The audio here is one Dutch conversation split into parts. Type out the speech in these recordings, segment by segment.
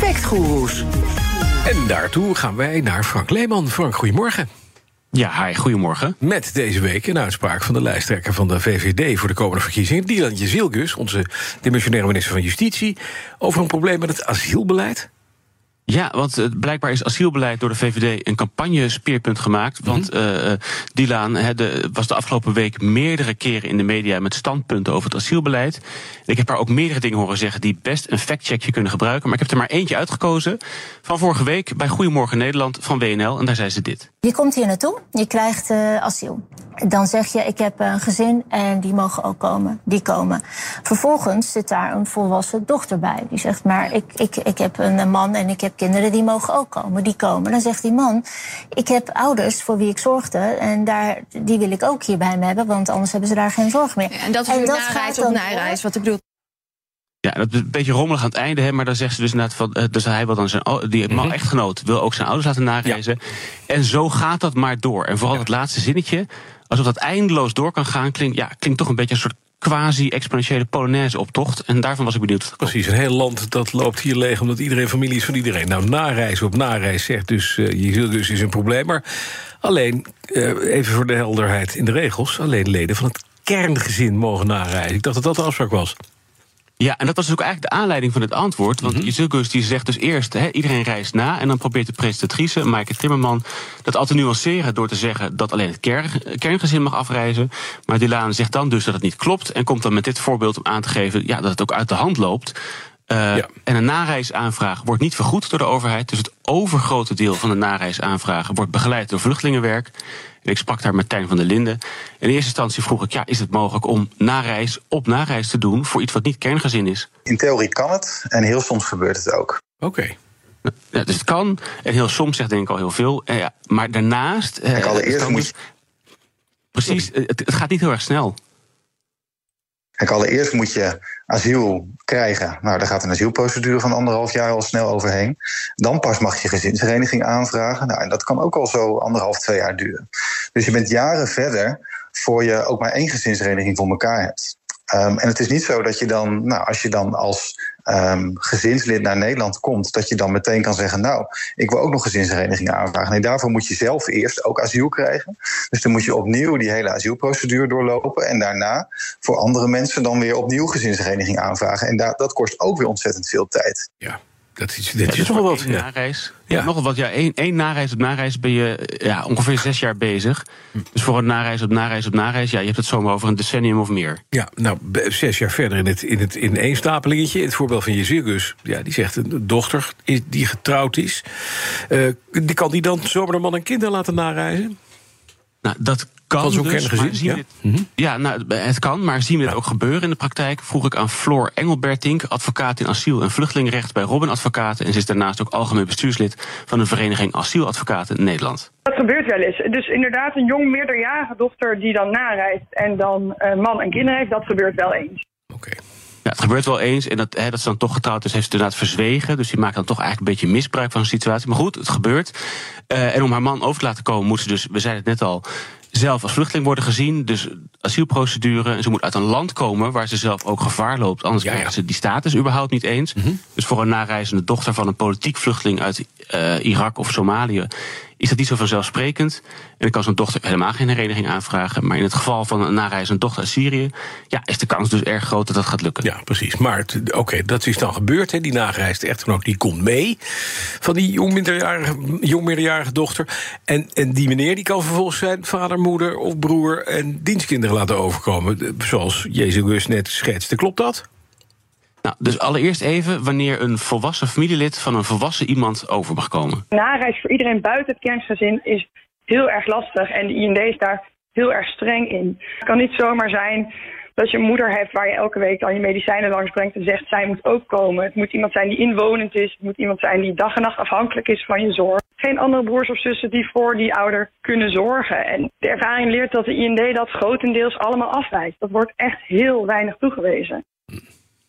Factgoeroes. En daartoe gaan wij naar Frank Leeman. Frank, goedemorgen. Ja, hi, goedemorgen. Met deze week een uitspraak van de lijsttrekker van de VVD voor de komende verkiezingen, Dylan Jezilgus, onze dimensionaire minister van Justitie, over een probleem met het asielbeleid. Ja, want uh, blijkbaar is asielbeleid door de VVD een campagne-speerpunt gemaakt. Want uh, Dylan he, de, was de afgelopen week meerdere keren in de media met standpunten over het asielbeleid. Ik heb haar ook meerdere dingen horen zeggen die best een factcheckje kunnen gebruiken. Maar ik heb er maar eentje uitgekozen van vorige week bij Goedemorgen Nederland van WNL. En daar zei ze dit. Je komt hier naartoe, je krijgt uh, asiel. Dan zeg je, ik heb een gezin en die mogen ook komen. Die komen. Vervolgens zit daar een volwassen dochter bij. Die zegt, maar ik, ik, ik heb een man en ik heb kinderen, die mogen ook komen. Die komen. Dan zegt die man, ik heb ouders voor wie ik zorgde... en daar, die wil ik ook hier bij me hebben, want anders hebben ze daar geen zorg meer. Ja, en dat is en dat nareis op nareis, wat ik bedoel. Ja, dat is een beetje rommelig aan het einde, hè, maar dan zegt ze dus inderdaad van, dus hij wil dan zijn, die man mm-hmm. echtgenoot wil ook zijn ouders laten nareizen. Ja. En zo gaat dat maar door. En vooral ja. het laatste zinnetje, alsof dat eindeloos door kan gaan, klinkt, ja, klinkt toch een beetje een soort quasi-exponentiële Polonaise optocht. En daarvan was ik benieuwd. Precies, een heel land dat loopt hier leeg omdat iedereen familie is van iedereen. Nou, nareizen op nareis zegt dus, uh, je zult dus is een probleem. Maar alleen, uh, even voor de helderheid in de regels, alleen leden van het kerngezin mogen nareizen. Ik dacht dat dat de afspraak was. Ja, en dat was dus ook eigenlijk de aanleiding van het antwoord. Want mm -hmm. die zegt dus eerst, he, iedereen reist na... en dan probeert de presentatrice, Maaike Timmerman... dat al te nuanceren door te zeggen dat alleen het kern, kerngezin mag afreizen. Maar Dylan zegt dan dus dat het niet klopt... en komt dan met dit voorbeeld om aan te geven ja, dat het ook uit de hand loopt... Uh, ja. En een nareisaanvraag wordt niet vergoed door de overheid. Dus het overgrote deel van de nareisaanvragen wordt begeleid door vluchtelingenwerk. En ik sprak daar met Tijn van der Linden. In eerste instantie vroeg ik, ja, is het mogelijk om nareis op nareis te doen voor iets wat niet kerngezin is? In theorie kan het en heel soms gebeurt het ook. Oké. Okay. Ja, dus het kan, en heel soms zegt denk ik al heel veel. Ja, maar daarnaast. En allereerst moet je... Precies, het, het gaat niet heel erg snel. Kijk, allereerst moet je asiel krijgen. Nou, daar gaat een asielprocedure van anderhalf jaar al snel overheen. Dan pas mag je gezinshereniging aanvragen. Nou, en dat kan ook al zo anderhalf, twee jaar duren. Dus je bent jaren verder voor je ook maar één gezinshereniging voor elkaar hebt. Um, en het is niet zo dat je dan, nou, als je dan als um, gezinslid naar Nederland komt, dat je dan meteen kan zeggen: Nou, ik wil ook nog gezinshereniging aanvragen. Nee, daarvoor moet je zelf eerst ook asiel krijgen. Dus dan moet je opnieuw die hele asielprocedure doorlopen. En daarna voor andere mensen dan weer opnieuw gezinshereniging aanvragen. En dat kost ook weer ontzettend veel tijd. Ja. Dat is, dat is, wat. Ja. Nareis. Ja. Nog wat. Ja, één, één nareis op nareis ben je ja, ongeveer zes jaar bezig. Dus voor een nareis op nareis op nareis, ja, je hebt het zomaar over een decennium of meer. Ja, nou, zes jaar verder in het, in het in één stapelingetje. Het voorbeeld van Jezus, ja, die zegt een dochter die getrouwd is. Uh, die kan die dan zomaar een man en kinderen laten nareizen? Nou, dat kan zo'n dus, gezien, ja? Dit, mm -hmm. ja, nou, het kan, maar zien we dit ja. ook gebeuren in de praktijk? Vroeg ik aan Floor Engelbertink, advocaat in asiel- en vluchtelingenrecht bij Robin Advocaten. En ze is daarnaast ook algemeen bestuurslid van de Vereniging Asieladvocaten in Nederland. Dat gebeurt wel eens. Dus inderdaad, een jong meerderjarige dochter die dan nareist en dan uh, man en kinderen heeft, dat gebeurt wel eens. Oké. Okay. Ja, het gebeurt wel eens. En dat, hè, dat ze dan toch getrouwd is, heeft ze inderdaad verzwegen. Dus die maakt dan toch eigenlijk een beetje misbruik van de situatie. Maar goed, het gebeurt. Uh, en om haar man over te laten komen, moet ze dus, we zeiden het net al, zelf als vluchteling worden gezien. Dus asielprocedure. En ze moet uit een land komen waar ze zelf ook gevaar loopt. Anders ja, ja. krijgen ze die status überhaupt niet eens. Mm -hmm. Dus voor een nareizende dochter van een politiek vluchteling uit uh, Irak of Somalië is dat niet zo vanzelfsprekend. En dan kan zo'n dochter helemaal geen hereniging aanvragen. Maar in het geval van een nareizende dochter uit Syrië... Ja, is de kans dus erg groot dat dat gaat lukken. Ja, precies. Maar oké, dat is dan gebeurd. Hè. Die nagereisde echtgenoot die komt mee van die jongminderjarige, jongminderjarige dochter. En, en die meneer die kan vervolgens zijn vader, moeder of broer... en dienstkinderen laten overkomen. Zoals Jezus net schetste. Klopt dat? Nou, dus allereerst even wanneer een volwassen familielid van een volwassen iemand over mag komen. Nareis voor iedereen buiten het kerngezin is heel erg lastig en de IND is daar heel erg streng in. Het kan niet zomaar zijn dat je een moeder hebt waar je elke week dan je medicijnen langs brengt en zegt zij moet ook komen. Het moet iemand zijn die inwonend is. Het moet iemand zijn die dag en nacht afhankelijk is van je zorg. Geen andere broers of zussen die voor die ouder kunnen zorgen. En de ervaring leert dat de IND dat grotendeels allemaal afwijst. Dat wordt echt heel weinig toegewezen.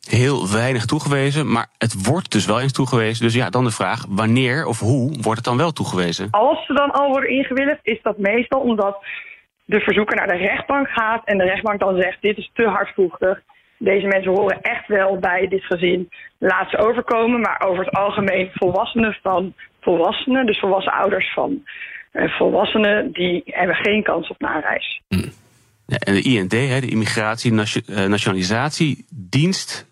Heel weinig toegewezen, maar het wordt dus wel eens toegewezen. Dus ja, dan de vraag: wanneer of hoe wordt het dan wel toegewezen? Als ze dan al worden ingewilligd, is dat meestal omdat de verzoeker naar de rechtbank gaat en de rechtbank dan zegt: dit is te hardvochtig. Deze mensen horen echt wel bij dit gezin. Laat ze overkomen, maar over het algemeen volwassenen van volwassenen, dus volwassen ouders van uh, volwassenen, die hebben geen kans op nareis. Hmm. Ja, en de IND, de Immigratie eh, Nationalisatiedienst,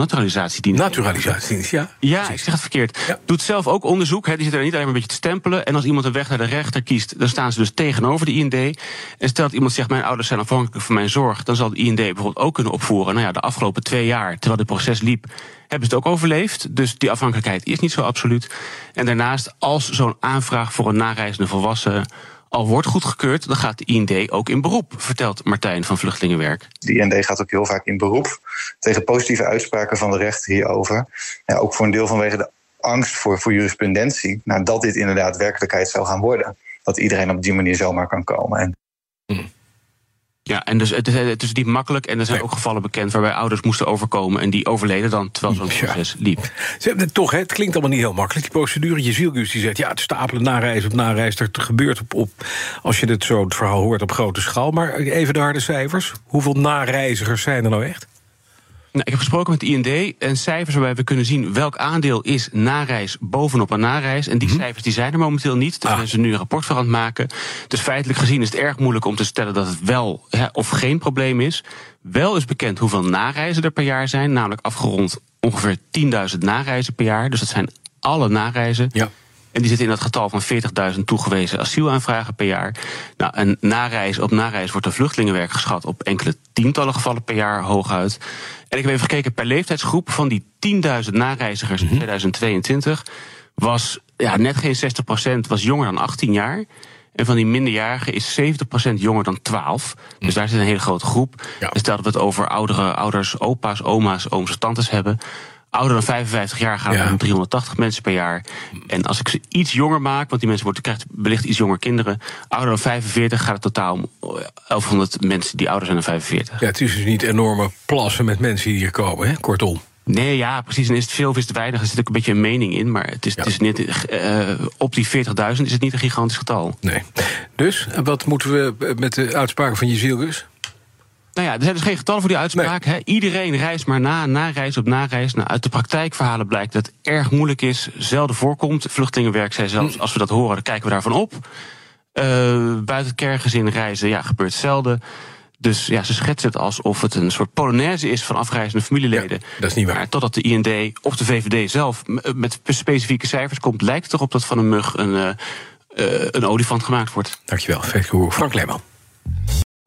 Naturalisatiedienst. Naturalisatiedienst, ja. Ja, ik zeg het verkeerd. Doet zelf ook onderzoek. Hè. Die zit er niet alleen maar een beetje te stempelen. En als iemand een weg naar de rechter kiest, dan staan ze dus tegenover de IND. En stelt iemand zegt: Mijn ouders zijn afhankelijk van mijn zorg. Dan zal de IND bijvoorbeeld ook kunnen opvoeren. Nou ja, de afgelopen twee jaar, terwijl het proces liep, hebben ze het ook overleefd. Dus die afhankelijkheid is niet zo absoluut. En daarnaast, als zo'n aanvraag voor een nareizende volwassen al wordt goedgekeurd, dan gaat de IND ook in beroep, vertelt Martijn van Vluchtelingenwerk. De IND gaat ook heel vaak in beroep tegen positieve uitspraken van de rechter hierover. Ja, ook voor een deel vanwege de angst voor, voor jurisprudentie, nou, dat dit inderdaad werkelijkheid zou gaan worden. Dat iedereen op die manier zomaar kan komen. En hmm. Ja, en dus het is, het is niet makkelijk. En er zijn ook gevallen bekend waarbij ouders moesten overkomen. En die overleden dan terwijl zo'n proces liep. Ze, toch, hè, het klinkt allemaal niet heel makkelijk, die procedure. Je zielgus die zegt, ja, het stapelen nareis op nareis. Er gebeurt op, op, als je het zo het verhaal hoort, op grote schaal. Maar even de harde cijfers. Hoeveel nareizigers zijn er nou echt? Nou, ik heb gesproken met de IND en cijfers waarbij we kunnen zien welk aandeel is nareis bovenop een nareis. En die mhm. cijfers die zijn er momenteel niet. Daar ah. zijn ze nu een rapport van aan het maken. Dus feitelijk gezien is het erg moeilijk om te stellen dat het wel of geen probleem is. Wel is bekend hoeveel nareizen er per jaar zijn, namelijk afgerond ongeveer 10.000 nareizen per jaar. Dus dat zijn alle nareizen. Ja. En die zitten in dat getal van 40.000 toegewezen asielaanvragen per jaar. Nou, een nareis op nareis wordt een vluchtelingenwerk geschat op enkele tientallen gevallen per jaar hooguit. En ik heb even gekeken per leeftijdsgroep van die 10.000 nareizigers in 2022 mhm. was ja, net geen 60% was jonger dan 18 jaar. En van die minderjarigen is 70% jonger dan 12. Dus daar zit een hele grote groep. Ja. Dus dat we het over oudere ouders, opa's, oma's, ooms en tantes hebben. Ouder dan 55 jaar gaat het om 380 mensen per jaar. En als ik ze iets jonger maak, want die mensen worden, krijgen wellicht iets jonger kinderen. Ouder dan 45 gaat het totaal om 1100 mensen die ouder zijn dan 45. Ja, het is dus niet enorme plassen met mensen die hier komen, hè? kortom. Nee, ja, precies. En is het veel of is het weinig? Er zit ook een beetje een mening in. Maar het is, het is niet, uh, op die 40.000 is het niet een gigantisch getal. Nee. Dus, wat moeten we met de uitspraken van Jezielgus? Nou ja, er zijn dus geen getallen voor die uitspraak. Hè. Iedereen reist maar na, na reis op na reis. Nou, uit de praktijkverhalen blijkt dat het erg moeilijk is, zelden voorkomt. Vluchtelingenwerk zei zelfs, hm. als we dat horen, dan kijken we daarvan op. Uh, buiten het kerngezin reizen, ja, gebeurt zelden. Dus ja, ze schetsen het alsof het een soort polonaise is van afreizende familieleden. dat is niet waar. Maar totdat de IND of de VVD zelf met specifieke cijfers komt, lijkt het erop dat van een mug een, uh, uh, een olifant gemaakt wordt. Dankjewel, Frank Leeman.